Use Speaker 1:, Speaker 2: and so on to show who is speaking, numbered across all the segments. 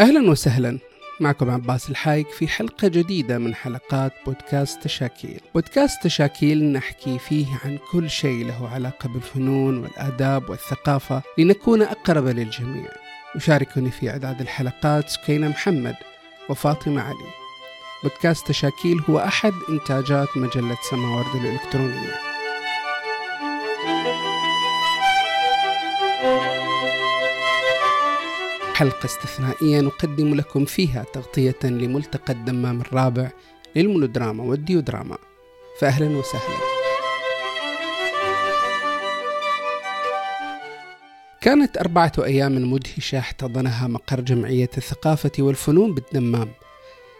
Speaker 1: أهلا وسهلا. معكم عباس الحايك في حلقة جديدة من حلقات بودكاست تشاكيل بودكاست تشاكيل نحكي فيه عن كل شيء له علاقة بالفنون والآداب والثقافة لنكون أقرب للجميع. يشاركني في إعداد الحلقات سكينة محمد وفاطمة علي. بودكاست تشاكيل هو أحد إنتاجات مجلة سماورد الإلكترونية. حلقة استثنائية نقدم لكم فيها تغطية لملتقى الدمام الرابع للمونودراما والديودراما. فأهلا وسهلا. كانت أربعة أيام مدهشة احتضنها مقر جمعية الثقافة والفنون بالدمام.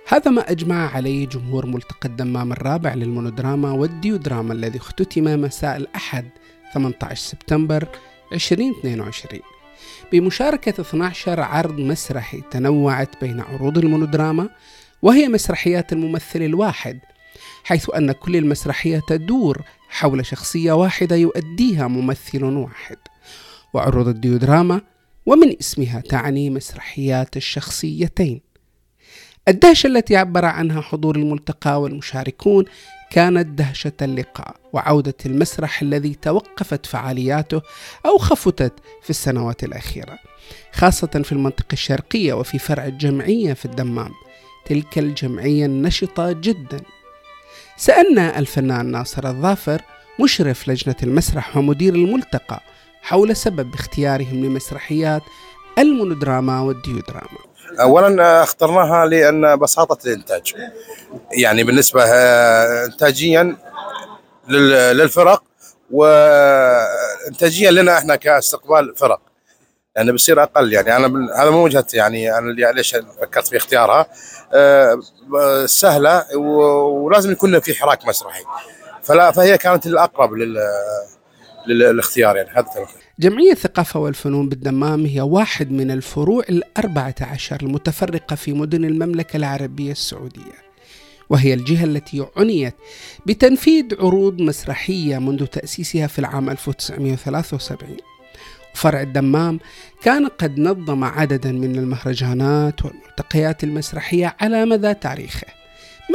Speaker 1: هذا ما أجمع عليه جمهور ملتقى الدمام الرابع للمونودراما والديودراما الذي اختتم مساء الأحد 18 سبتمبر 2022 بمشاركة 12 عرض مسرحي تنوعت بين عروض المونودراما وهي مسرحيات الممثل الواحد حيث أن كل المسرحية تدور حول شخصية واحدة يؤديها ممثل واحد وعروض الديودراما ومن اسمها تعني مسرحيات الشخصيتين. الدهشة التي عبر عنها حضور الملتقى والمشاركون كانت دهشة اللقاء وعودة المسرح الذي توقفت فعالياته أو خفتت في السنوات الأخيرة خاصة في المنطقة الشرقية وفي فرع الجمعية في الدمام تلك الجمعية النشطة جدا. سألنا الفنان ناصر الظافر مشرف لجنة المسرح ومدير الملتقى حول سبب اختيارهم لمسرحيات المونودراما والديودراما.
Speaker 2: اولا اخترناها لأن بساطة الإنتاج. يعني بالنسبة انتاجيا للفرق وانتاجيا لنا إحنا كاستقبال فرق. لأنه يعني بصير أقل يعني أنا هذا مو وجهة يعني أنا ليش فكرت في اختيارها؟ أه سهلة ولازم يكون في حراك مسرحي. فلا فهي كانت الأقرب لل للاختيار يعني هذا
Speaker 1: جمعية الثقافة والفنون بالدمام هي واحد من الفروع الأربعة عشر المتفرقة في مدن المملكة العربية السعودية. وهي الجهة التي عنيت بتنفيذ عروض مسرحية منذ تأسيسها في العام 1973 وفرع الدمام كان قد نظم عددا من المهرجانات والملتقيات المسرحية على مدى تاريخه.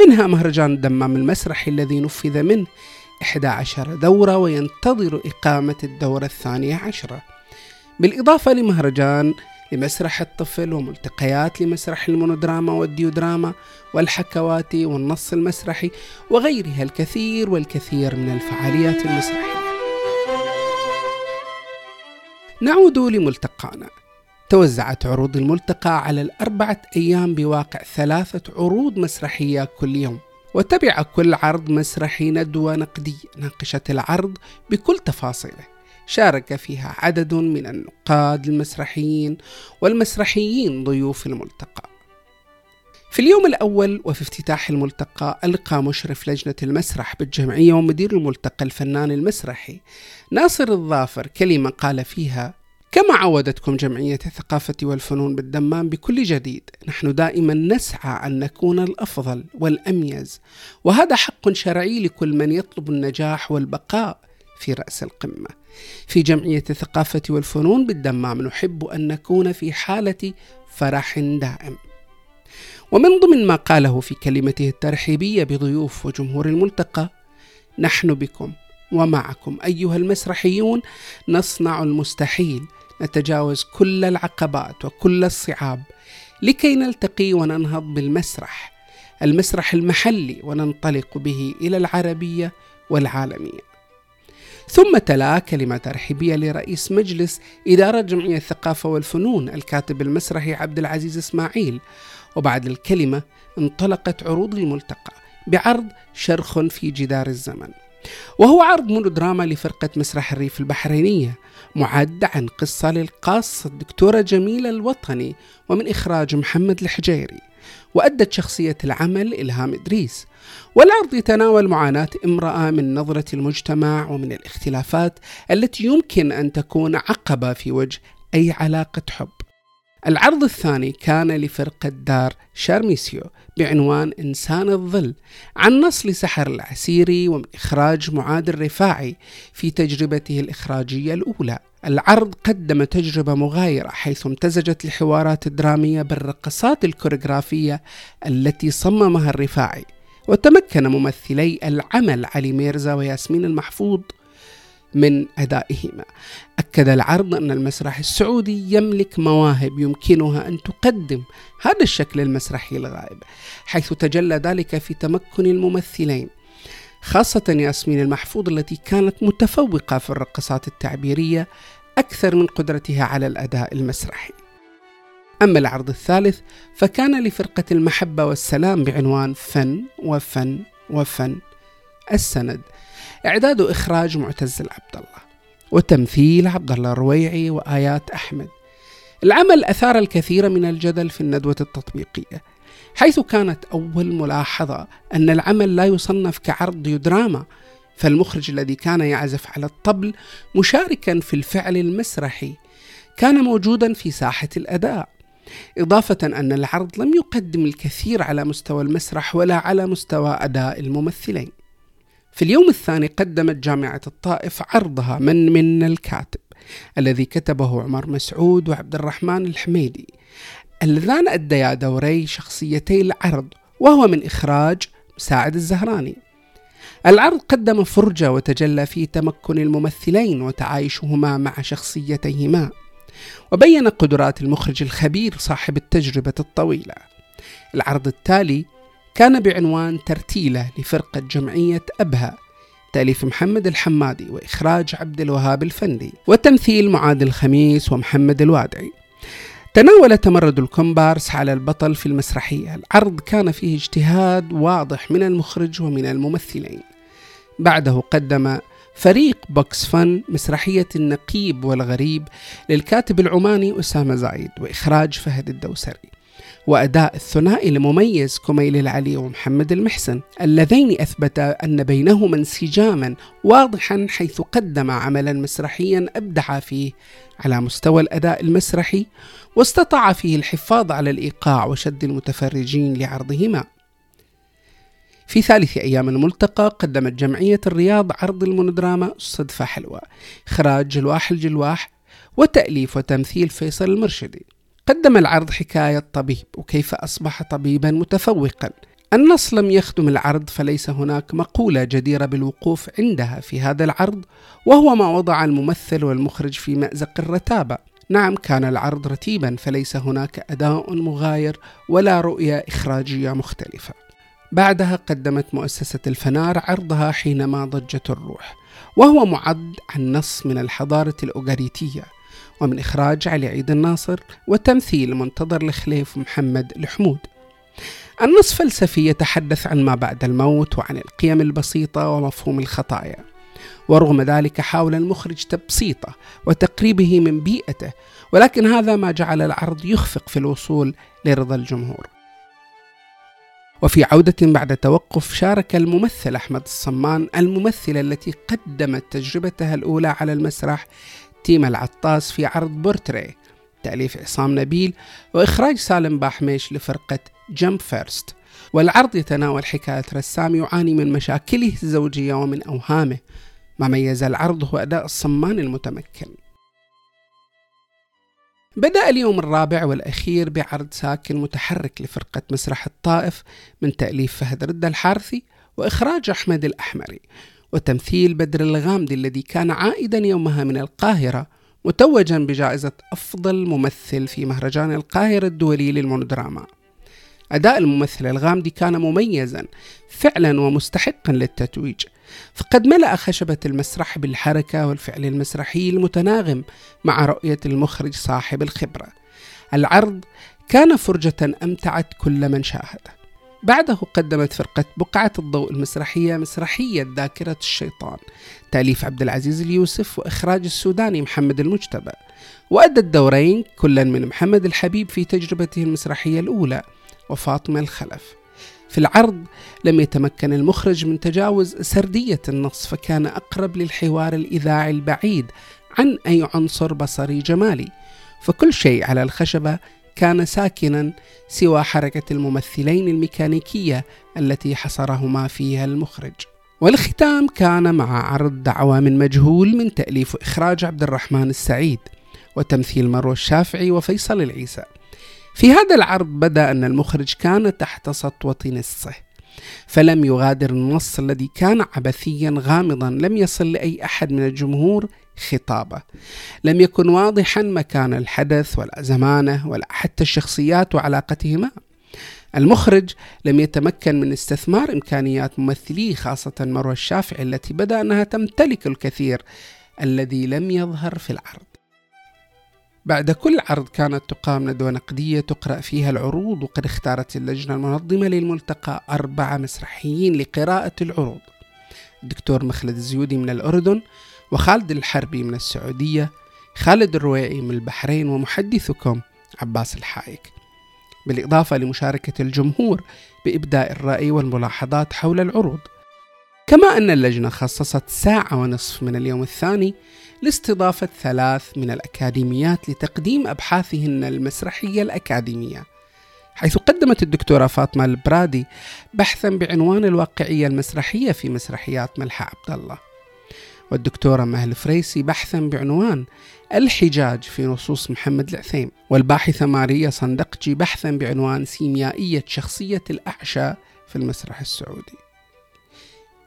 Speaker 1: منها مهرجان الدمام المسرحي الذي نفذ منه 11 دورة وينتظر إقامة الدورة الثانية عشرة. بالإضافة لمهرجان لمسرح الطفل وملتقيات لمسرح المونودراما والديودراما والحكواتي والنص المسرحي وغيرها الكثير والكثير من الفعاليات المسرحية. نعود لملتقانا. توزعت عروض الملتقى على الأربعة أيام بواقع ثلاثة عروض مسرحية كل يوم. وتبع كل عرض مسرحي ندوة نقدية ناقشت العرض بكل تفاصيله. شارك فيها عدد من النقاد المسرحيين والمسرحيين ضيوف الملتقى. في اليوم الأول وفي افتتاح الملتقى ألقى مشرف لجنة المسرح بالجمعية ومدير الملتقى الفنان المسرحي ناصر الظافر كلمة قال فيها كما عودتكم جمعية الثقافة والفنون بالدمام بكل جديد نحن دائما نسعى أن نكون الأفضل والأميز وهذا حق شرعي لكل من يطلب النجاح والبقاء في رأس القمة. في جمعية الثقافة والفنون بالدمام نحب أن نكون في حالة فرح دائم. ومن ضمن ما قاله في كلمته الترحيبية بضيوف وجمهور الملتقى نحن بكم ومعكم أيها المسرحيون نصنع المستحيل نتجاوز كل العقبات وكل الصعاب لكي نلتقي وننهض بالمسرح المسرح المحلي وننطلق به إلى العربية والعالمية. ثم تلا كلمة ترحيبية لرئيس مجلس إدارة جمعية الثقافة والفنون الكاتب المسرحي عبد العزيز إسماعيل. وبعد الكلمة انطلقت عروض الملتقى بعرض شرخ في جدار الزمن. وهو عرض مونودراما لفرقة مسرح الريف البحرينية معد عن قصة للقاصة الدكتورة جميلة الوطني ومن إخراج محمد الحجيري وأدت شخصية العمل إلهام إدريس. والعرض يتناول معاناة امرأة من نظرة المجتمع ومن الاختلافات التي يمكن أن تكون عقبة في وجه أي علاقة حب. العرض الثاني كان لفرقة دار شارميسيو بعنوان إنسان الظل عن نص لسحر العسيري ومن إخراج معاد الرفاعي في تجربته الإخراجية الأولى. العرض قدم تجربة مغايرة حيث امتزجت الحوارات الدرامية بالرقصات الكوريغرافية التي صممها الرفاعي وتمكن ممثلي العمل علي ميرزا وياسمين المحفوظ من أدائهما. أكد العرض أن المسرح السعودي يملك مواهب يمكنها أن تقدم هذا الشكل المسرحي الغائب حيث تجلى ذلك في تمكن الممثلين خاصة ياسمين المحفوظ التي كانت متفوقة في الرقصات التعبيرية أكثر من قدرتها على الأداء المسرحي. أما العرض الثالث فكان لفرقة المحبة والسلام بعنوان فن وفن وفن السند. إعداد وإخراج معتز العبد الله وتمثيل عبد الله الرويعي وآيات أحمد. العمل أثار الكثير من الجدل في الندوة التطبيقية حيث كانت أول ملاحظة أن العمل لا يصنف كعرض دراما فالمخرج الذي كان يعزف على الطبل مشاركا في الفعل المسرحي كان موجودا في ساحة الأداء إضافة أن العرض لم يقدم الكثير على مستوى المسرح ولا على مستوى أداء الممثلين. في اليوم الثاني قدمت جامعة الطائف عرضها من من الكاتب الذي كتبه عمر مسعود وعبد الرحمن الحميدي. اللذان أديا دوري شخصيتي العرض وهو من إخراج مساعد الزهراني. العرض قدم فرجة وتجلى في تمكن الممثلين وتعايشهما مع شخصيتيهما وبين قدرات المخرج الخبير صاحب التجربة الطويلة. العرض التالي كان بعنوان ترتيلة لفرقة جمعية أبها تأليف محمد الحمادي وإخراج عبد الوهاب الفندي وتمثيل معاذ الخميس ومحمد الوادعي. تناول تمرد الكومبارس على البطل في المسرحية. العرض كان فيه اجتهاد واضح من المخرج ومن الممثلين. بعده قدم فريق بوكس فن مسرحية النقيب والغريب للكاتب العماني أسامة زايد وإخراج فهد الدوسري. وأداء الثنائي المميز كميل العلي ومحمد المحسن اللذين أثبتا أن بينهما انسجاما واضحا حيث قدم عملا مسرحيا أبدع فيه على مستوى الأداء المسرحي واستطاع فيه الحفاظ على الإيقاع وشد المتفرجين لعرضهما. في ثالث أيام الملتقى قدمت جمعية الرياض عرض المونودراما صدفة حلوة إخراج جلواح الجلواح وتأليف وتمثيل فيصل المرشدي. قدم العرض حكاية طبيب وكيف أصبح طبيبا متفوقا. النص لم يخدم العرض فليس هناك مقولة جديرة بالوقوف عندها في هذا العرض وهو ما وضع الممثل والمخرج في مأزق الرتابة. نعم كان العرض رتيبا فليس هناك أداء مغاير ولا رؤية إخراجية مختلفة. بعدها قدمت مؤسسة الفنار عرضها حينما ضجت الروح وهو معد عن نص من الحضارة الأوغاريتية ومن إخراج علي عيد الناصر وتمثيل منتظر الخليف محمد الحمود. النص فلسفي يتحدث عن ما بعد الموت وعن القيم البسيطة ومفهوم الخطايا. ورغم ذلك حاول المخرج تبسيطه وتقريبه من بيئته ولكن هذا ما جعل العرض يخفق في الوصول لرضا الجمهور. وفي عودة بعد توقف شارك الممثل أحمد الصمان الممثلة التي قدمت تجربتها الأولى على المسرح تيم العطاس في عرض بورتريه تأليف عصام نبيل وإخراج سالم باحميش لفرقة Jump First. والعرض يتناول حكاية رسام يعاني من مشاكله الزوجية ومن أوهامه. ما ميز العرض هو أداء الصمان المتمكن. بدأ اليوم الرابع والأخير بعرض ساكن متحرك لفرقة مسرح الطائف من تأليف فهد رد الحارثي وإخراج أحمد الأحمري. وتمثيل بدر الغامدي الذي كان عائدا يومها من القاهرة متوجا بجائزة أفضل ممثل في مهرجان القاهرة الدولي للمونودراما. أداء الممثل الغامدي كان مميزا فعلا ومستحقا للتتويج. فقد ملأ خشبة المسرح بالحركة والفعل المسرحي المتناغم مع رؤية المخرج صاحب الخبرة. العرض كان فرجة أمتعت كل من شاهده بعده قدمت فرقة بقعة الضوء المسرحية مسرحية ذاكرة الشيطان تأليف عبد العزيز اليوسف وإخراج السوداني محمد المجتبى. وأدى الدورين كلا من محمد الحبيب في تجربته المسرحية الأولى وفاطمة الخلف. في العرض لم يتمكن المخرج من تجاوز سردية النص فكان أقرب للحوار الإذاعي البعيد عن أي عنصر بصري جمالي. فكل شيء على الخشبة كان ساكنا سوى حركة الممثلين الميكانيكية التي حصرهما فيها المخرج. والختام كان مع عرض دعوة من مجهول من تأليف وإخراج عبد الرحمن السعيد وتمثيل مروى الشافعي وفيصل العيسى. في هذا العرض بدأ أن المخرج كان تحت سطوة نصه فلم يغادر النص الذي كان عبثيا غامضا لم يصل لأي أحد من الجمهور خطابه. لم يكن واضحا مكان الحدث ولا زمانه ولا حتى الشخصيات وعلاقتهما. المخرج لم يتمكن من استثمار إمكانيات ممثليه خاصة مروى الشافعي التي بدأ أنها تمتلك الكثير الذي لم يظهر في العرض. بعد كل عرض كانت تقام ندوة نقدية تقرأ فيها العروض وقد اختارت اللجنة المنظمة للملتقى أربعة مسرحيين لقراءة العروض. الدكتور مخلد الزيودي من الأردن وخالد الحربي من السعودية خالد الرويعي من البحرين ومحدثكم عباس الحايك بالإضافة لمشاركة الجمهور بإبداء الرأي والملاحظات حول العروض. كما أن اللجنة خصصت ساعة ونصف من اليوم الثاني لاستضافة ثلاث من الأكاديميات لتقديم أبحاثهن المسرحية الأكاديمية. حيث قدمت الدكتورة فاطمة البرادي بحثا بعنوان الواقعية المسرحية في مسرحيات ملحة عبد الله والدكتورة مهل فريسي بحثا بعنوان الحجاج في نصوص محمد العثيم والباحثة ماريا صندقجي بحثا بعنوان سيميائية شخصية الأعشى في المسرح السعودي.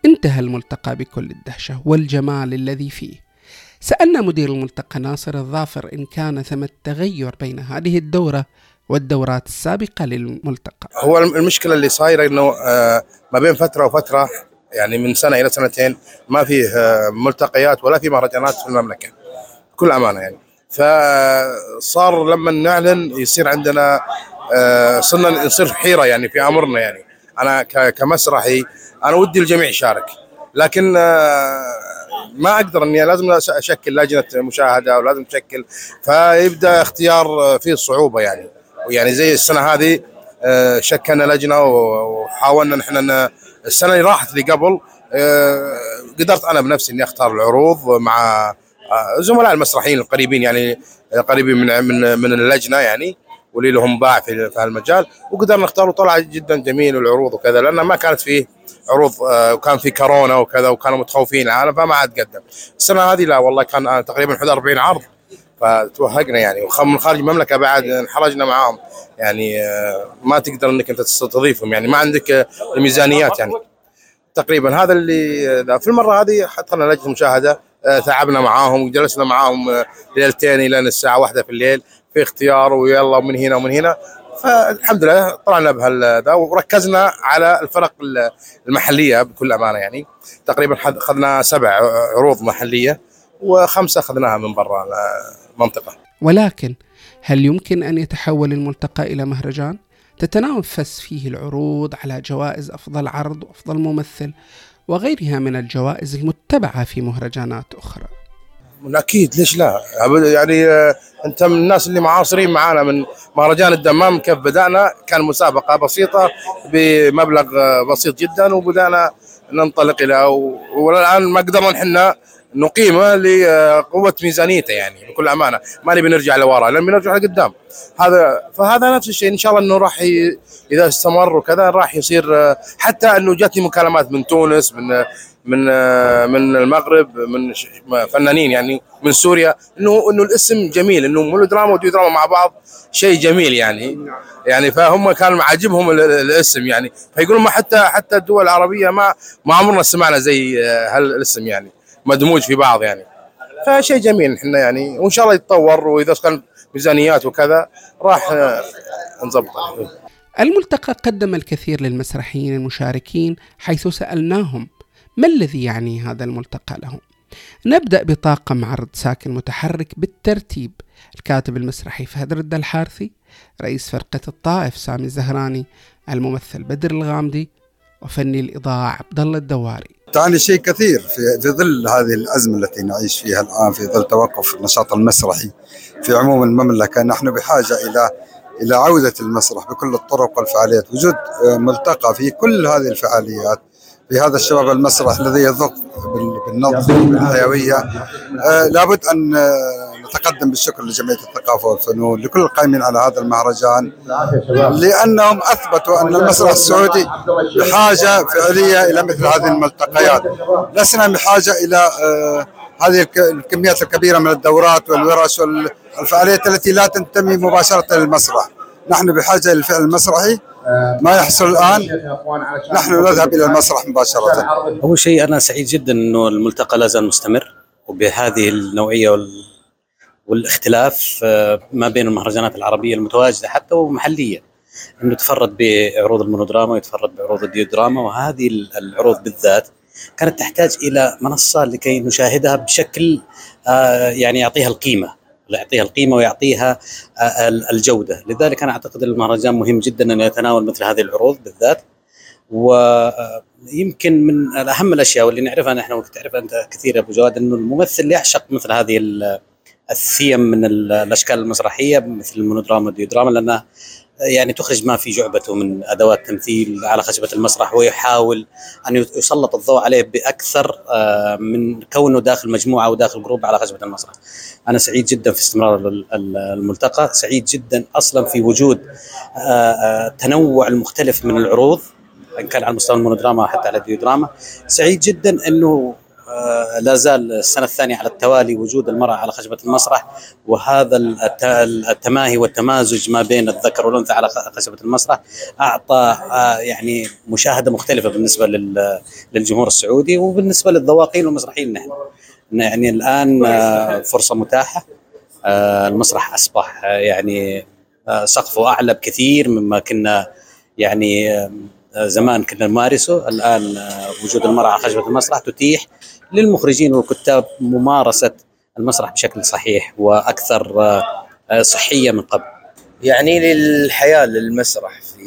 Speaker 1: انتهى الملتقى بكل الدهشة والجمال الذي فيه. سألنا مدير الملتقى ناصر الظافر إن كان ثمة تغير بين هذه الدورة والدورات السابقة للملتقى.
Speaker 2: هو المشكلة اللي صايرة إنه آه، ما بين فترة وفترة يعني من سنة إلى سنتين ما فيه آه، ملتقيات ولا في مهرجانات في المملكة. بكل أمانة يعني. فصار لما نعلن يصير عندنا آه، صرنا نصير حيرة يعني في أمرنا يعني. أنا كمسرحي أنا ودي الجميع يشارك. لكن آه، ما أقدر إني لازم أشكل لجنة مشاهدة ولازم اشكل فيبدأ اختيار فيه صعوبة يعني. ويعني زي السنة هذه شكلنا لجنة وحاولنا نحن السنة اللي راحت اللي قبل آه، قدرت أنا بنفسي إني أختار العروض مع آه، زملاء المسرحيين القريبين يعني قريبين من من من اللجنة يعني واللي لهم باع في هالمجال وقدرنا نختار وطلع جدا جميل العروض وكذا لأن ما كانت فيه عروض آه، وكان في كورونا وكذا وكانوا متخوفين العالم فما عاد قدم. السنة هذه لا والله كان آه، تقريبا 41 عرض. فتوهقنا يعني. وخ- من خارج المملكة بعد انحرجنا معاهم. يعني آه، ما تقدر إنك أنت تستضيفهم يعني. ما عندك آه، الميزانيات يعني. تقريبا هذا اللي. في المرة هذه حطينا لجنة مشاهدة آه، تعبنا معاهم وجلسنا معاهم آه، ليلتين إلى الساعة واحدة في الليل في اختيار ويلا من هنا ومن هنا. فالحمد لله طلعنا بهذا وركزنا على الفرق ال- المحلية بكل أمانة يعني. تقريبا أخذنا سبع عروض محلية وخمسة أخذناها من برا. المنطقة
Speaker 1: ولكن هل يمكن أن يتحول الملتقى إلى مهرجان؟ تتنافس فيه العروض على جوائز أفضل عرض وأفضل ممثل وغيرها من الجوائز المتبعة في مهرجانات أخرى.
Speaker 2: أكيد ليش لا؟ يعني آه، أنت من الناس اللي معاصرين معانا من مهرجان الدمام كيف بدأنا؟ كان مسابقة بسيطة بمبلغ آه، بسيط جدا وبدأنا ننطلق إلى و- والآن ما قدرنا نحن نقيمه لقوة ميزانيته يعني بكل أمانة. ما نبي نرجع لورا لأن بنرجع لقدام. هذا فهذا نفس الشيء إن شاء الله إنه راح. إذا استمر وكذا راح يصير آه، حتى إنه جاتني مكالمات من تونس من آه، من آه، من المغرب من فنانين يعني من سوريا إنه إنه الاسم جميل إنه ميلودراما وديو دراما مع بعض شيء جميل يعني. يعني فهم كان عاجبهم ال- ال- الاسم يعني. فيقولون ما حتى حتى الدول العربية ما ما عمرنا سمعنا زي آه، هالاسم يعني. مدموج في بعض يعني. فشيء جميل إحنا يعني وإن شاء الله يتطور وإذا كان ميزانيات وكذا راح آه، نظبط
Speaker 1: الملتقى قدم الكثير للمسرحيين المشاركين حيث سألناهم ما الذي يعني هذا الملتقى لهم؟ نبدأ بطاقم عرض ساكن متحرك بالترتيب. الكاتب المسرحي فهد رد الحارثي رئيس فرقة الطائف سامي الزهراني الممثل بدر الغامدي وفني الإضاءة عبد الله الدواري.
Speaker 3: تعني شيء كثير في, ظل هذه الأزمة التي نعيش فيها الآن في ظل توقف النشاط المسرحي في عموم المملكة. نحن بحاجة إلى إلى عودة المسرح بكل الطرق والفعاليات. وجود ملتقى في كل هذه الفعاليات في هذا الشباب المسرح الذي يذوق بالنبض بالحيويه آه لابد أن آه، نتقدم بالشكر لجمعية الثقافة والفنون لكل القائمين على هذا المهرجان لأنهم أثبتوا أن المسرح السعودي بحاجة فعلية إلى مثل هذه الملتقيات. لسنا بحاجة إلى آه هذه الكميات الكبيرة من الدورات والورش والفعاليات التي لا تنتمي مباشرة للمسرح. نحن بحاجة للفعل المسرحي. ما يحصل الآن. نحن نذهب إلى المسرح مباشرة.
Speaker 4: أول شيء أنا سعيد جدا إنه الملتقى لا زال مستمر وبهذه النوعية وال والاختلاف آه، ما بين المهرجانات العربية المتواجدة حتى ومحلية. إنه تفرد بعروض المونودراما ويتفرد بعروض الديودراما وهذه العروض بالذات كانت تحتاج إلى منصة لكي نشاهدها بشكل آه، يعني يعطيها القيمة. يعطيها القيمة ويعطيها آه، الجودة، لذلك أنا أعتقد المهرجان مهم جدا انه يتناول مثل هذه العروض بالذات. ويمكن من اهم الأشياء واللي نعرفها نحن وتعرف أنت كثير أبو جواد إنه الممثل يعشق مثل هذه الثيم من الأشكال المسرحية مثل المونودراما والديودراما لانها يعني تخرج ما في جعبته من أدوات تمثيل على خشبة المسرح ويحاول أن يسلط الضوء عليه بأكثر آه، من كونه داخل مجموعة أو داخل group على خشبة المسرح. أنا سعيد جدا في استمرار الملتقى، سعيد جدا أصلا في وجود آه، آه، تنوع المختلف من العروض إن كان على مستوى المونودراما حتى على الديودراما، سعيد جدا إنه لا زال السنة الثانية على التوالي وجود المرأة على خشبة المسرح وهذا التماهي والتمازج ما بين الذكر والأنثى على خشبة المسرح أعطى آه، يعني مشاهدة مختلفة بالنسبة للجمهور السعودي وبالنسبة للذواقين والمسرحيين نحن. يعني الآن آه، فرصة متاحة المسرح أصبح يعني سقفه أعلى بكثير مما كنا يعني زمان كنا نمارسه. الآن وجود المرأة على خشبة المسرح تتيح للمخرجين والكتاب ممارسة المسرح بشكل صحيح وأكثر آه، صحية من قبل.
Speaker 5: يعني للحياة للمسرح في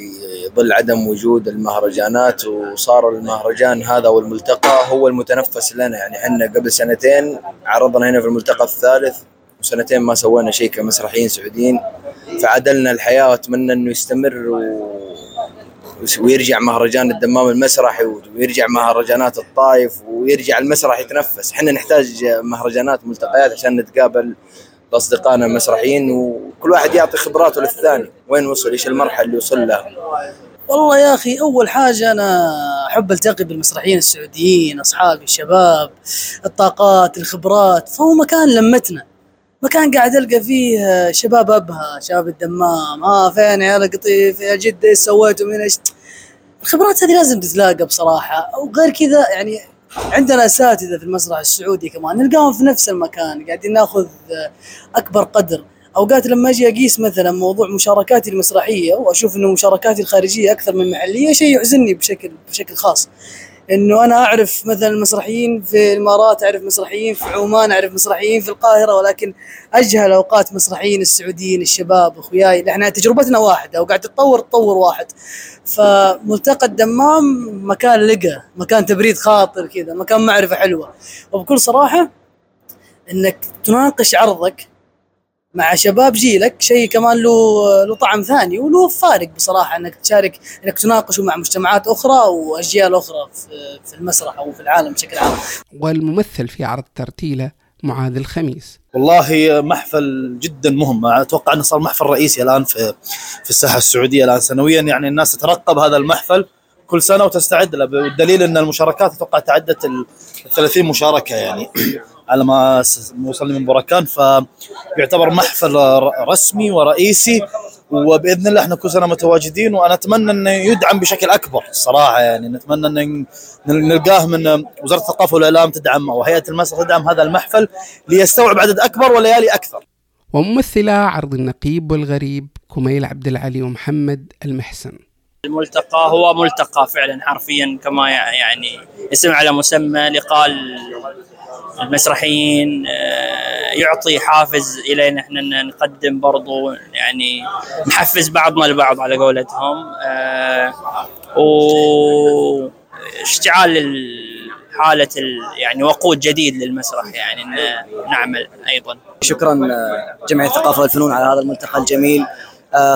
Speaker 5: ظل عدم وجود المهرجانات وصار المهرجان هذا والملتقى هو المتنفس لنا يعني إحنا قبل سنتين عرضنا هنا في الملتقى الثالث وسنتين ما سوينا شيء كمسرحيين سعوديين فعدلنا الحياة واتمنى إنه يستمر و ويرجع مهرجان الدمام المسرحي ويرجع مهرجانات الطايف ويرجع المسرح يتنفس. إحنا نحتاج مهرجانات ملتقيات عشان نتقابل باصدقائنا المسرحيين وكل واحد يعطي خبراته للثاني. وين وصل؟ إيش المرحلة اللي وصل لها؟
Speaker 6: والله يا أخي أول حاجة أنا أحب ألتقي بالمسرحيين السعوديين أصحابي الشباب الطاقات الخبرات. فهو مكان لمتنا. مكان قاعد ألقى فيه شباب أبها شباب الدمام. ها فين يا قطيف يا جده إيش سويتوا من إيش؟ الخبرات هذه لازم تتلاقى بصراحة. وغير كذا يعني عندنا أساتذة في المسرح السعودي كمان نلقاهم في نفس المكان قاعدين ناخذ أكبر قدر. أوقات لما أجي أقيس مثلا موضوع مشاركاتي المسرحية وأشوف إنه مشاركاتي الخارجية أكثر من محلية شيء يحزنني بشكل بشكل خاص. إنه أنا أعرف مثلا مسرحيين في الإمارات أعرف مسرحيين في عمان أعرف مسرحيين في القاهرة ولكن أجهل أوقات مسرحيين السعوديين الشباب أخوياي. إحنا تجربتنا واحدة وقاعد تتطور تطور واحد. فملتقى الدمام مكان لقى مكان تبريد خاطر كذا مكان معرفة حلوة. وبكل صراحة إنك تناقش عرضك مع شباب جيلك شيء كمان له له طعم ثاني وله فارق بصراحة إنك تشارك إنك تناقشه مع مجتمعات أخرى وأجيال أخرى في المسرح أو في العالم بشكل عام.
Speaker 1: والممثل في عرض ترتيله معاذ الخميس.
Speaker 7: والله محفل جدا مهم أتوقع إنه صار محفل رئيسي الآن في في الساحة السعودية الآن سنويا يعني الناس تترقب هذا المحفل كل سنة وتستعد له والدليل إن المشاركات أتوقع تعدت ال 30 مشاركة يعني على ما وصلني من بركان فيعتبر محفل رسمي ورئيسي وبإذن الله إحنا كل سنه متواجدين وأنا أتمنى إنه يدعم بشكل أكبر الصراحه يعني نتمنى إن نلقاه من وزارة الثقافة والإعلام تدعم أو هيئة المسرح تدعم هذا المحفل ليستوعب عدد أكبر وليالي أكثر.
Speaker 1: وممثلا عرض النقيب والغريب كميل عبد العلي ومحمد المحسن.
Speaker 8: الملتقى هو ملتقى فعلا حرفيا كما يعني اسم على مسمى لقاء المسرحيين آه، يعطي حافز إلى إن إحنا نقدم برضو يعني نحفز بعضنا البعض على قولتهم آه، واشتعال حالة يعني وقود جديد للمسرح يعني نعمل أيضا.
Speaker 9: شكرا آه، جمعية الثقافة والفنون على هذا الملتقى الجميل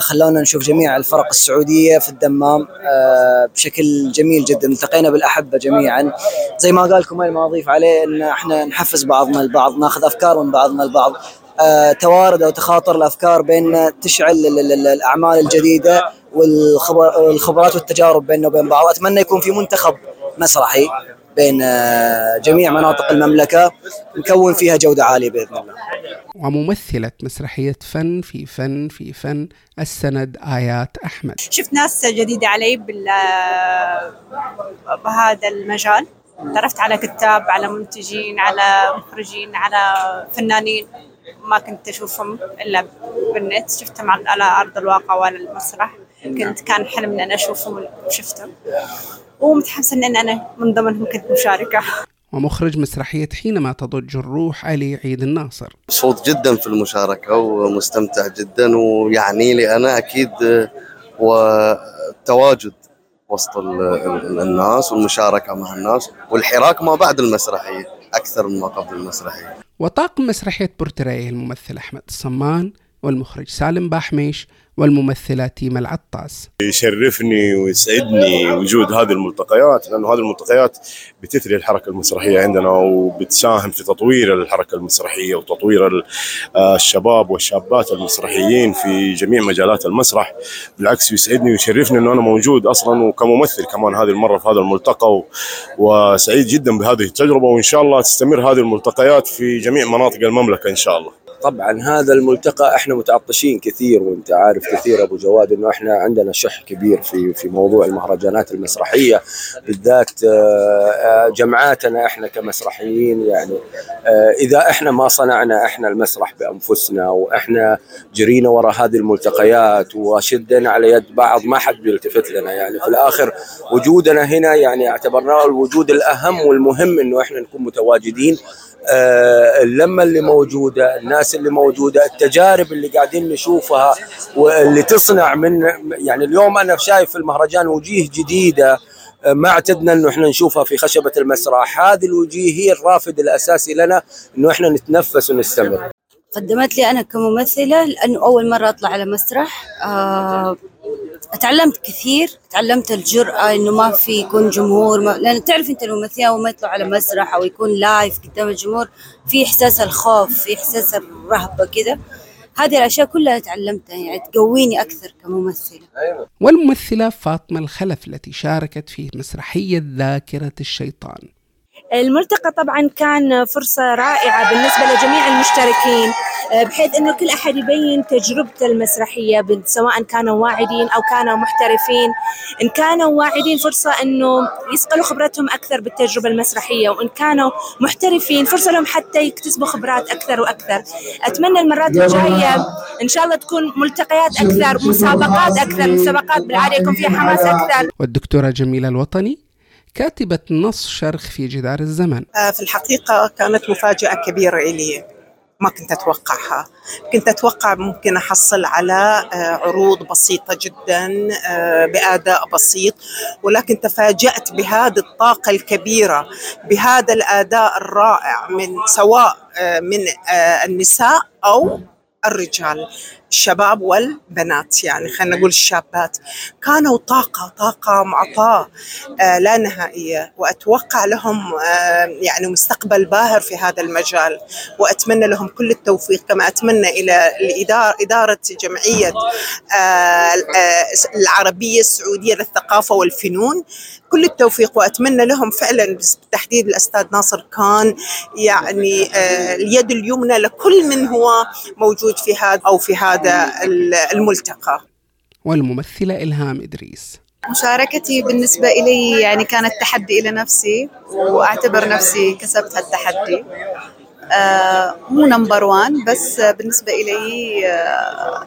Speaker 6: خلونا نشوف جميع الفرق السعودية في الدمام آه، بشكل جميل جدا. التقينا بالأحبة جميعا. زي ما قال كمال ما أضيف عليه إن إحنا نحفز بعضنا البعض ناخذ أفكار من بعضنا البعض. آه، توارد أو تخاطر الأفكار بيننا تشعل ال- ال- ال- الأعمال الجديدة والخبر- والخبرات والتجارب بيننا وبين بعض. أتمنى يكون في منتخب مسرحي. بين آه، جميع مناطق المملكة نكون فيها جودة عالية بإذن الله.
Speaker 1: وممثلة مسرحية فن في فن في فن السند آيات أحمد.
Speaker 9: شفت ناس جديدة علي بال بهذا المجال. تعرفت على كتاب على منتجين على مخرجين على فنانين ما كنت أشوفهم إلا بالنت. شفتهم على أرض الواقع وعلى المسرح. كنت كان حلم أنا أشوفهم وشفتهم ومتحمسة إن أنا من ضمنهم كنت مشاركة.
Speaker 1: ومخرج مسرحية حينما تضج الروح علي عيد الناصر.
Speaker 10: مبسوط جدا في المشاركة ومستمتع جدا ويعني لي أنا أكيد والتواجد وسط ال- ال- الناس والمشاركة مع الناس والحراك ما بعد المسرحية أكثر مما قبل المسرحية.
Speaker 1: وطاقم مسرحية بورتريه الممثل أحمد الصمان والمخرج سالم باحميش والممثلة تيما العطاس.
Speaker 11: يشرفني ويسعدني وجود هذه الملتقيات لأنه هذه الملتقيات بتثري الحركة المسرحية عندنا وبتساهم في تطوير الحركة المسرحية وتطوير آه، الشباب والشابات المسرحيين في جميع مجالات المسرح. بالعكس يسعدني ويشرفني إنه أنا موجود أصلا وكممثل كمان هذه المرة في هذا الملتقى وسعيد جدا بهذه التجربة وإن شاء الله تستمر هذه الملتقيات في جميع مناطق المملكة إن شاء الله.
Speaker 12: طبعا هذا الملتقى إحنا متعطشين كثير وأنت عارف كثير أبو جواد إنه إحنا عندنا شح كبير في في موضوع المهرجانات المسرحية بالذات آه، آه، جمعاتنا إحنا كمسرحيين يعني آه، إذا إحنا ما صنعنا إحنا المسرح بأنفسنا وإحنا جرينا وراء هذه الملتقيات وشدنا على يد بعض ما حد بيلتفت لنا يعني. في الآخر وجودنا هنا يعني اعتبرناه الوجود الأهم والمهم إنه إحنا نكون متواجدين اللمة اللي موجودة، الناس اللي موجودة، التجارب اللي قاعدين نشوفها واللي تصنع من يعني اليوم أنا شايف في المهرجان وجيه جديدة آه، ما اعتدنا إنه إحنا نشوفها في خشبة المسرح، هذه الوجيه هي الرافد الأساسي لنا إنه إحنا نتنفس ونستمر.
Speaker 13: قدمت لي أنا كممثلة لأنه أول مرة أطلع على مسرح. آه، تعلمت كثير تعلمت الجرأة إنه ما في يكون جمهور ما لأن تعرف أنت الممثلين أول ما يطلعوا على مسرح أو يكون لايف قدام الجمهور في إحساس الخوف في إحساس الرهبة كذا. هذه الأشياء كلها تعلمتها يعني تقويني أكثر كممثلة.
Speaker 1: والممثلة فاطمة الخلف التي شاركت في مسرحية ذاكرة الشيطان.
Speaker 14: الملتقى طبعا كان فرصة رائعة بالنسبة لجميع المشتركين آه، بحيث إنه كل أحد يبين تجربته المسرحية سواء كانوا واعدين أو كانوا محترفين. إن كانوا واعدين فرصة إنه يصقلوا خبرتهم أكثر بالتجربة المسرحية وإن كانوا محترفين فرصة لهم حتى يكتسبوا خبرات أكثر وأكثر. أتمنى المرات الجاية إن شاء الله تكون ملتقيات أكثر مسابقات أكثر مسابقات بالعادة يكون فيها حماس أكثر.
Speaker 1: والدكتورة جميلة الوطني كاتبة نص شرخ في جدار الزمن.
Speaker 15: آه، في الحقيقة كانت مفاجأة كبيرة إلي. ما كنت أتوقعها. كنت أتوقع ممكن أحصل على آه، عروض بسيطة جدا آه، بأداء بسيط ولكن تفاجأت بهذه الطاقة الكبيرة بهذا الأداء الرائع من سواء من النساء أو الرجال الشباب والبنات يعني خلينا نقول الشابات. كانوا طاقة طاقة معطاة آه، لا نهائية. وأتوقع لهم آه، يعني مستقبل باهر في هذا المجال. وأتمنى لهم كل التوفيق كما أتمنى إلى الإدارة إدارة جمعية آه، العربية السعودية للثقافة والفنون. كل التوفيق. وأتمنى لهم فعلا بالتحديد الأستاذ ناصر كان يعني اليد اليمنى لكل من هو موجود في هذا أو في هذا الملتقى.
Speaker 1: والممثلة إلهام إدريس.
Speaker 16: مشاركتي بالنسبة إلي يعني كانت تحدي إلى نفسي وأعتبر نفسي كسبت هالتحدي. آه مو نمبر وان بس بالنسبة إلي آه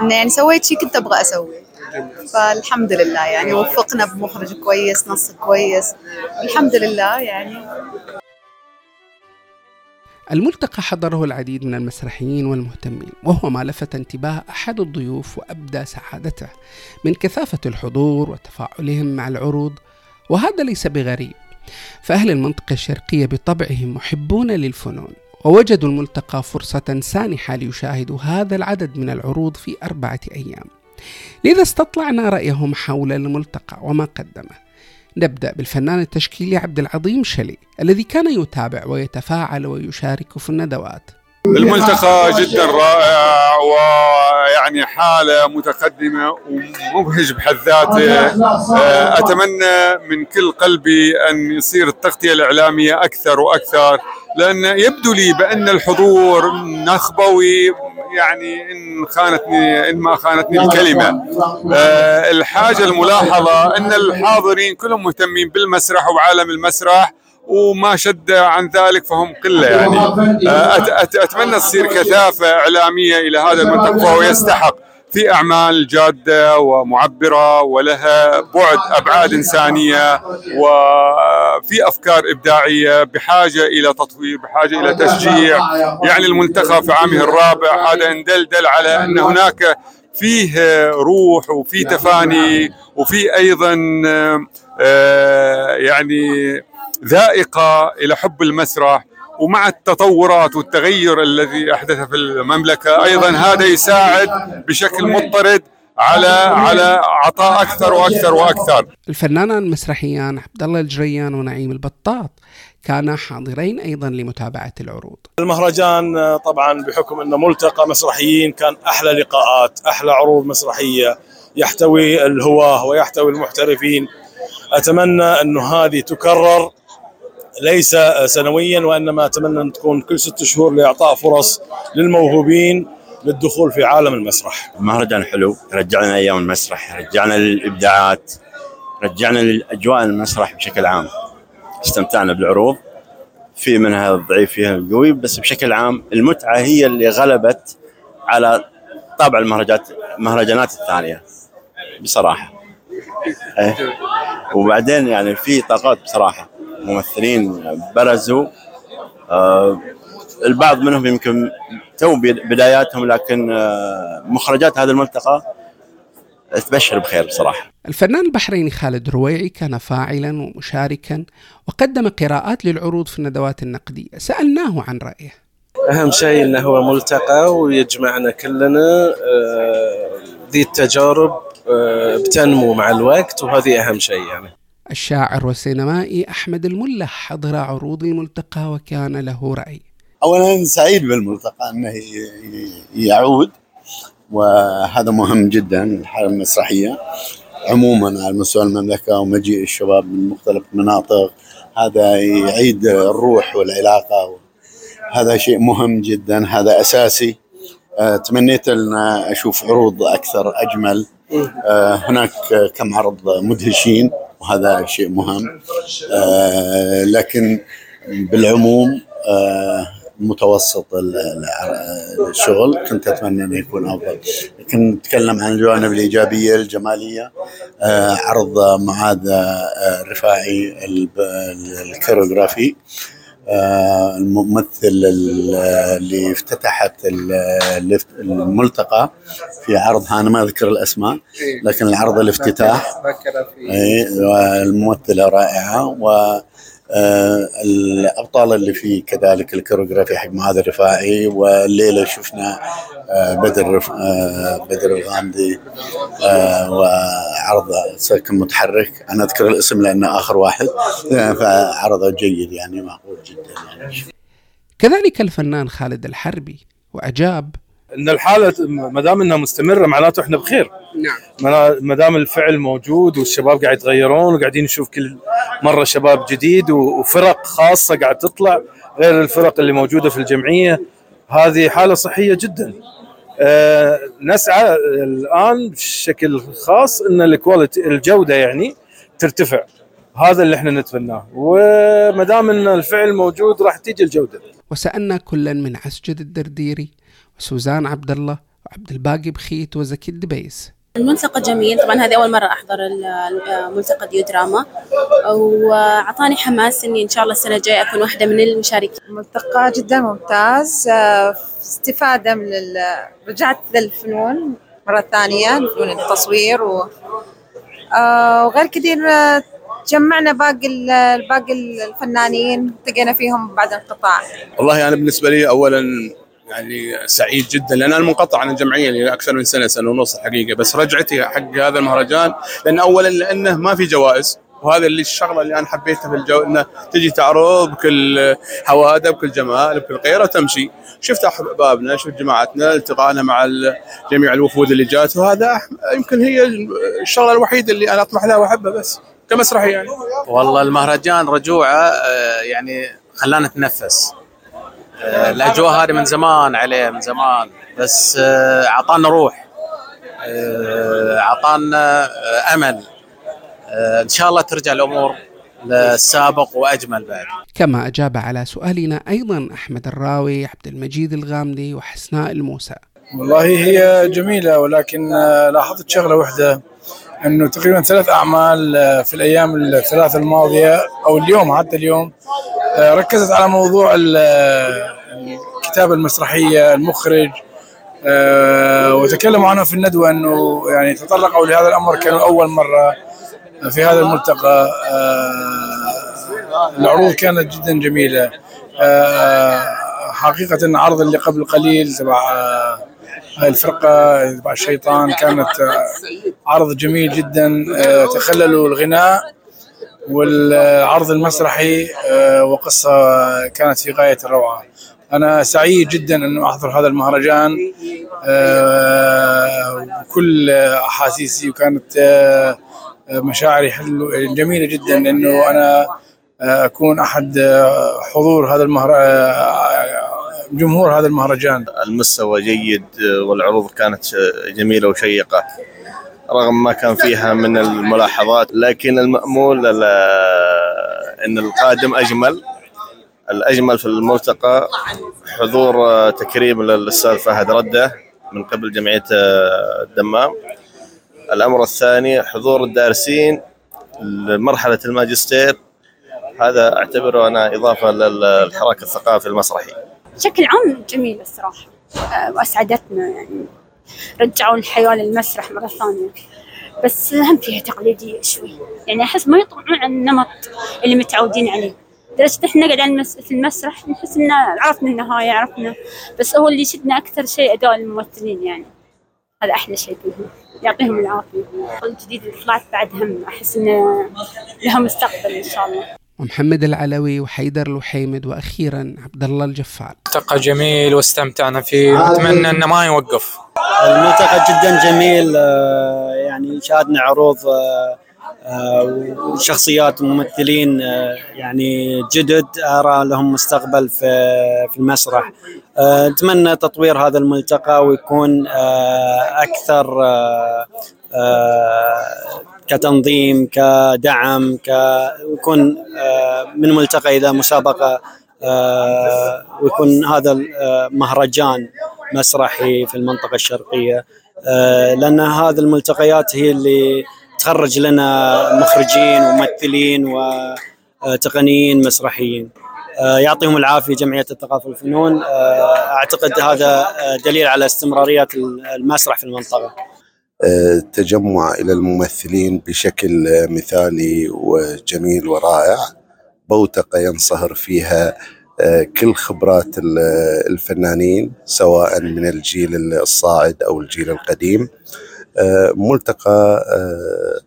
Speaker 16: إن يعني سويت شيء كنت أبغى أسويه فالحمد لله يعني وفقنا بمخرج كويس نص كويس. الحمد لله يعني.
Speaker 1: الملتقى حضره العديد من المسرحيين والمهتمين وهو ما لفت انتباه أحد الضيوف وأبدى سعادته من كثافة الحضور وتفاعلهم مع العروض وهذا ليس بغريب فأهل المنطقة الشرقية بطبعهم محبون للفنون ووجدوا الملتقى فرصة سانحة ليشاهدوا هذا العدد من العروض في أربعة أيام. لذا استطلعنا رأيهم حول الملتقى وما قدمه. نبدأ بالفنان التشكيلي عبد العظيم شلي الذي كان يتابع ويتفاعل ويشارك في الندوات.
Speaker 17: الملتقى جدا رائع ويعني حالة متقدمة ومبهج بحد ذاته. آه، أتمنى من كل قلبي أن يصير التغطية الإعلامية أكثر وأكثر لأن يبدو لي بأن الحضور نخبوي يعني إن خانتني إن ما خانتني الكلمة آه، الحاجة الملاحظة أن الحاضرين كلهم مهتمين بالمسرح وعالم المسرح وما شد عن ذلك فهم قلة يعني. آه، أت أت أتمنى تصير كثافة إعلامية إلى هذا المنطقة فهو يستحق في أعمال جادة ومعبرة ولها بعد أبعاد إنسانية وفي أفكار إبداعية بحاجة إلى تطوير بحاجة إلى تشجيع. يعني الملتقى في عامه الرابع هذا ان دل على أن هناك فيه روح وفي تفاني وفي أيضا آه، يعني ذائقة إلى حب المسرح. ومع التطورات والتغير الذي أحدث في المملكة أيضا هذا يساعد بشكل مضطرد على على عطاء أكثر وأكثر وأكثر.
Speaker 1: الفنانان المسرحيان عبد الله الجريان ونعيم البطاط كانا حاضرين أيضا لمتابعة العروض.
Speaker 18: المهرجان طبعا بحكم أنه ملتقى مسرحيين كان أحلى لقاءات، أحلى عروض مسرحية يحتوي الهواه ويحتوي المحترفين. أتمنى انه هذه تكرر ليس سنويا وإنما أتمنى أن تكون كل ست شهور لإعطاء فرص للموهوبين للدخول في عالم المسرح.
Speaker 19: مهرجان حلو رجعنا أيام المسرح، رجعنا للإبداعات، رجعنا للأجواء المسرح بشكل عام. استمتعنا بالعروض في منها الضعيف فيها القوي بس بشكل عام المتعة هي اللي غلبت على طابع المهرجانات المهرجانات الثانية بصراحة. إيه. وبعدين يعني في طاقات بصراحة ممثلين برزوا آه البعض منهم يمكن تو بداياتهم لكن آه مخرجات هذا الملتقى تبشر بخير بصراحة.
Speaker 1: الفنان البحريني خالد رويعي كان فاعلا ومشاركا وقدم قراءات للعروض في الندوات النقدية، سألناه عن رأيه.
Speaker 20: أهم شيء إنه هو ملتقى ويجمعنا كلنا آه ذي التجارب بتنمو مع الوقت وهذه أهم شيء يعني.
Speaker 1: الشاعر والسينمائي أحمد الملا حضر عروض الملتقى وكان له رأي.
Speaker 21: أولا سعيد بالملتقى أنه يعود وهذا مهم جدا الحالة المسرحية. عموما على مستوى المملكة ومجيء الشباب من مختلف المناطق هذا يعيد الروح والعلاقة. هذا شيء مهم جدا هذا أساسي. تمنيت أن أشوف عروض أكثر أجمل. هناك كم عرض مدهشين. وهذا شيء مهم. آه لكن بالعموم آه متوسط الشغل. كنت أتمنى انه يكون أفضل. لكن نتكلم عن الجوانب الإيجابية الجمالية. آه عرض معاذ آه رفاعي الكوريوغرافي الممثل اللي افتتحت الملتقى في عرض أنا ما أذكر الأسماء لكن العرض الافتتاح. اي الممثله رائعة و الأبطال اللي فيه كذلك الكوريوغرافي حق معاذ الرفاعي والليلة شفنا آه بدر آه بدر الغامدي آه وعرض سكن متحرك أنا أذكر الاسم لأنه آخر واحد. فعرضه جيد يعني معقول جدا يعني.
Speaker 1: كذلك الفنان خالد الحربي وأجاب
Speaker 18: إن الحالة ما دام إنها مستمرة معناته إحنا بخير.
Speaker 1: نعم.
Speaker 18: ما دام الفعل موجود والشباب قاعد يتغيرون وقاعدين نشوف كل مرة شباب جديد وفرق خاصة قاعد تطلع غير الفرق اللي موجودة في الجمعية هذه حالة صحية جدا. آه نسعى الآن بشكل خاص إن الكواليتي الجودة يعني ترتفع. هذا اللي إحنا نتمناه. وما دام إن الفعل موجود راح تيجي الجودة.
Speaker 1: وسألنا كلا من عسجد الدرديري وسوزان عبد الله وعبد الباقي بخيت وزكي الدبيس.
Speaker 22: الملتقى جميل. طبعا هذه أول مرة أحضر ملتقى ديودراما. وأعطاني حماس إني إن شاء الله السنة الجاية أكون واحدة من المشاركين.
Speaker 23: الملتقى جدا ممتاز. استفادة من رجعت للفنون مرة ثانية فنون التصوير و وغير كثير جمعنا باقي ال- باقي الفنانين التقينا فيهم بعد انقطاع
Speaker 24: والله أنا بالنسبة لي اولا يعني سعيد جدا لأن أنا منقطع عن الجمعية لاكثر من سنة سنة ونص الحقيقة بس رجعتي حق هذا المهرجان لأن اولا لأنه ما في جوائز وهذا اللي الشغلة اللي أنا حبيتها في الجو إنه تجي تعرض بكل هوادة بكل جمال بكل غيرة وتمشي. شفت احبابنا شفت جماعتنا التقائنا مع جميع الوفود اللي جات وهذا يمكن هي الشغلة الوحيدة اللي أنا أطمح لها وأحبها بس كمسرحي يعني.
Speaker 25: والله المهرجان رجوعه آه، يعني خلانا نتنفس. الأجواء هذه من زمان عليه من زمان. بس آه، أعطانا روح آه، أعطانا آه، أمل. آه، إن شاء الله ترجع الأمور للسابق وأجمل بعد.
Speaker 1: كما أجاب على سؤالنا أيضا أحمد الراوي عبد المجيد الغامدي وحسناء الموسى.
Speaker 26: والله هي جميلة ولكن آه، لاحظت شغلة واحدة إنه تقريبا ثلاث أعمال آه، في الأيام الثلاث الماضية أو اليوم حتى اليوم آه، ركزت على موضوع آه، الكتابة المسرحية المخرج وتكلموا عنه في الندوة إنه يعني تطرقوا لهذا الأمر كانوا أول مرة في هذا الملتقى العروض كانت جدا جميلة آه، حقيقة العرض اللي قبل قليل تبع هاي الفرقة تبع الشيطان كانت آه، عرض جميل جدا آه، تخللوا الغناء والعرض المسرحي آه، وقصة كانت في غاية الروعة. أنا سعيد جدا أنه أحضر هذا المهرجان بكل أحاسيسي وكانت مشاعري حلو جميلة جدا أنه أنا أكون أحد حضور هذا المهرجان جمهور هذا المهرجان.
Speaker 27: المستوى جيد والعروض كانت جميلة وشيقة. رغم ما كان فيها من الملاحظات لكن المأمول ال- أن القادم أجمل. الأجمل في الملتقى. حضور تكريم للأستاذ فهد ردة من قبل جمعية الدمام. الأمر الثاني حضور الدارسين لمرحلة الماجستير. هذا أعتبره أنا إضافة للحراك الثقافي المسرحي.
Speaker 28: بشكل عام جميلة الصراحة. آه، وأسعدتنا يعني. رجعوا الحياة للمسرح مرة ثانية. بس هم فيها تقليدية شوي. يعني أحس ما يطلعون عن النمط اللي متعودين عليه. لدرجة إحنا قاعد. في المسرح نحس إن عرفنا النهاية عرفنا. بس هو اللي يشدنا أكثر شيء أداء الممثلين يعني. هذا أحلى شيء فيهم. يعطيهم العافية. الجديد اللي طلعت بعد هم أحس إنه لها مستقبل إن شاء الله.
Speaker 1: ومحمد العلوي وحيدر الوحيمد وأخيرا عبد الله الجفال
Speaker 29: ملتقى جميل واستمتعنا فيه. ونتمنى إنه ما يوقف.
Speaker 30: الملتقى جدا جميل آه، يعني شاهدنا عروض آه، آه، وشخصيات وممثلين آه، يعني جدد أرى لهم مستقبل في في المسرح. آه، نتمنى تطوير هذا الملتقى ويكون آه، أكثر آه، آه، كتنظيم كدعم ويكون آه، من ملتقى إلى مسابقة آه، ويكون هذا المهرجان مسرحي في المنطقة الشرقية. آه، لأن هذه الملتقيات هي اللي تخرج لنا مخرجين وممثلين وتقنيين مسرحيين. آه، يعطيهم العافية جمعية الثقافة والفنون. آه، أعتقد هذا آه، دليل على استمرارية المسرح في المنطقة.
Speaker 31: التجمع إلى الممثلين بشكل مثالي وجميل ورائع. بوتقة ينصهر فيها آه، كل خبرات ال- الفنانين سواء من الجيل الصاعد أو الجيل القديم. آه، ملتقى آه،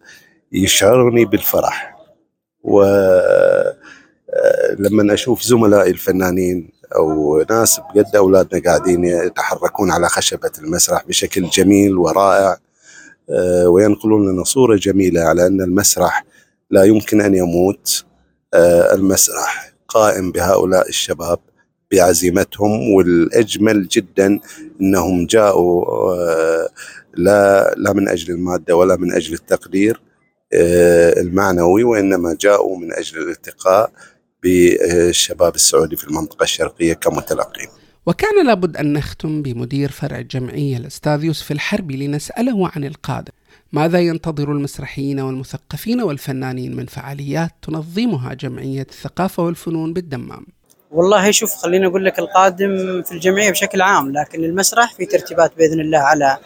Speaker 31: يشعرني بالفرح. ولما أشوف زملائي الفنانين أو ناس بقد أولادنا قاعدين يتحركون على خشبة المسرح بشكل جميل ورائع آه، وينقلون لنا صورة جميلة على أن المسرح لا يمكن أن يموت. آه، المسرح قائم بهؤلاء الشباب بعزيمتهم والأجمل جدا أنهم جاءوا آه، لا لا من أجل المادة ولا من أجل التقدير آه، المعنوي وإنما جاءوا من أجل الالتقاء بالشباب السعودي في المنطقة الشرقية كمتلقين.
Speaker 1: وكان لابد أن نختم بمدير فرع الجمعية الأستاذ يوسف الحربي لنسأله عن القادم ماذا ينتظر المسرحيين والمثقفين والفنانين من فعاليات تنظمها جمعية الثقافة والفنون بالدمام؟
Speaker 32: والله شوف خليني أقول لك القادم في الجمعية بشكل عام لكن المسرح في ترتيبات بإذن الله على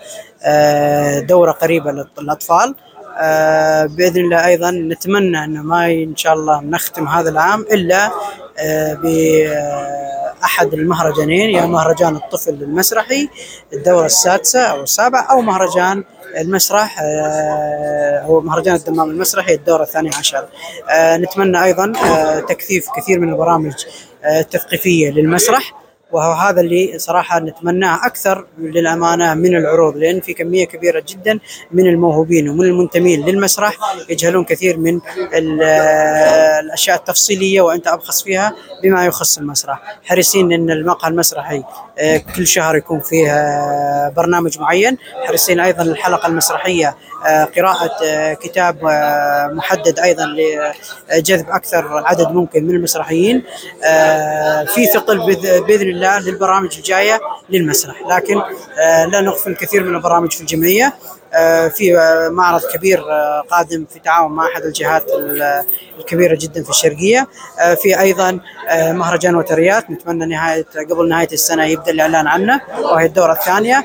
Speaker 32: آه، دورة قريبة للأطفال. آه، بإذن الله أيضا نتمنى أنه ما إن شاء الله نختم هذا العام إلا آه، باحد المهرجانين يا مهرجان الطفل المسرحي الدورة السادسة أو السابعة أو مهرجان المسرح آه، أو مهرجان الدمام المسرحي الدورة الثانية عشر. نتمنى أيضا تكثيف كثير من البرامج التثقيفية للمسرح. وهذا اللي صراحة نتمناه أكثر للأمانة من العروض لأن في كمية كبيرة جدا من الموهوبين ومن المنتمين للمسرح يجهلون كثير من الأشياء التفصيلية وأنت ابخص فيها بما يخص المسرح، حريصين إن المقهى المسرحي آه، كل شهر يكون فيه آه، برنامج معين، حريصين أيضا الحلقة المسرحية آه، قراءه كتاب محدد أيضا لجذب أكثر عدد ممكن من المسرحيين في ثقل بإذن الله للبرامج الجاية للمسرح. لكن آه، لا نغفل الكثير من البرامج في الجمعية. آه، في آه، معرض كبير قادم في تعاون مع أحد الجهات الكبيرة جدا في الشرقية. في أيضا مهرجان وتريات. نتمنى نهاية قبل نهاية السنة يبدأ الإعلان عنه وهي الدورة الثانية.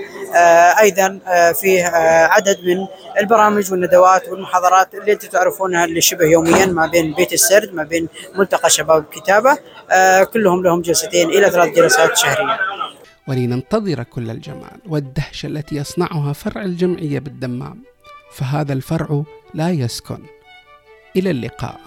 Speaker 32: أيضا فيه عدد من البرامج والندوات والمحاضرات اللي أنتم تعرفونها اللي شبه يوميا ما بين بيت السرد ما بين ملتقى شباب الكتابه كلهم لهم جلستين إلى ثلاث جلسات شهريه
Speaker 1: ولننتظر كل الجمال والدهشة التي يصنعها فرع الجمعية بالدمام فهذا الفرع لا يسكن. إلى اللقاء.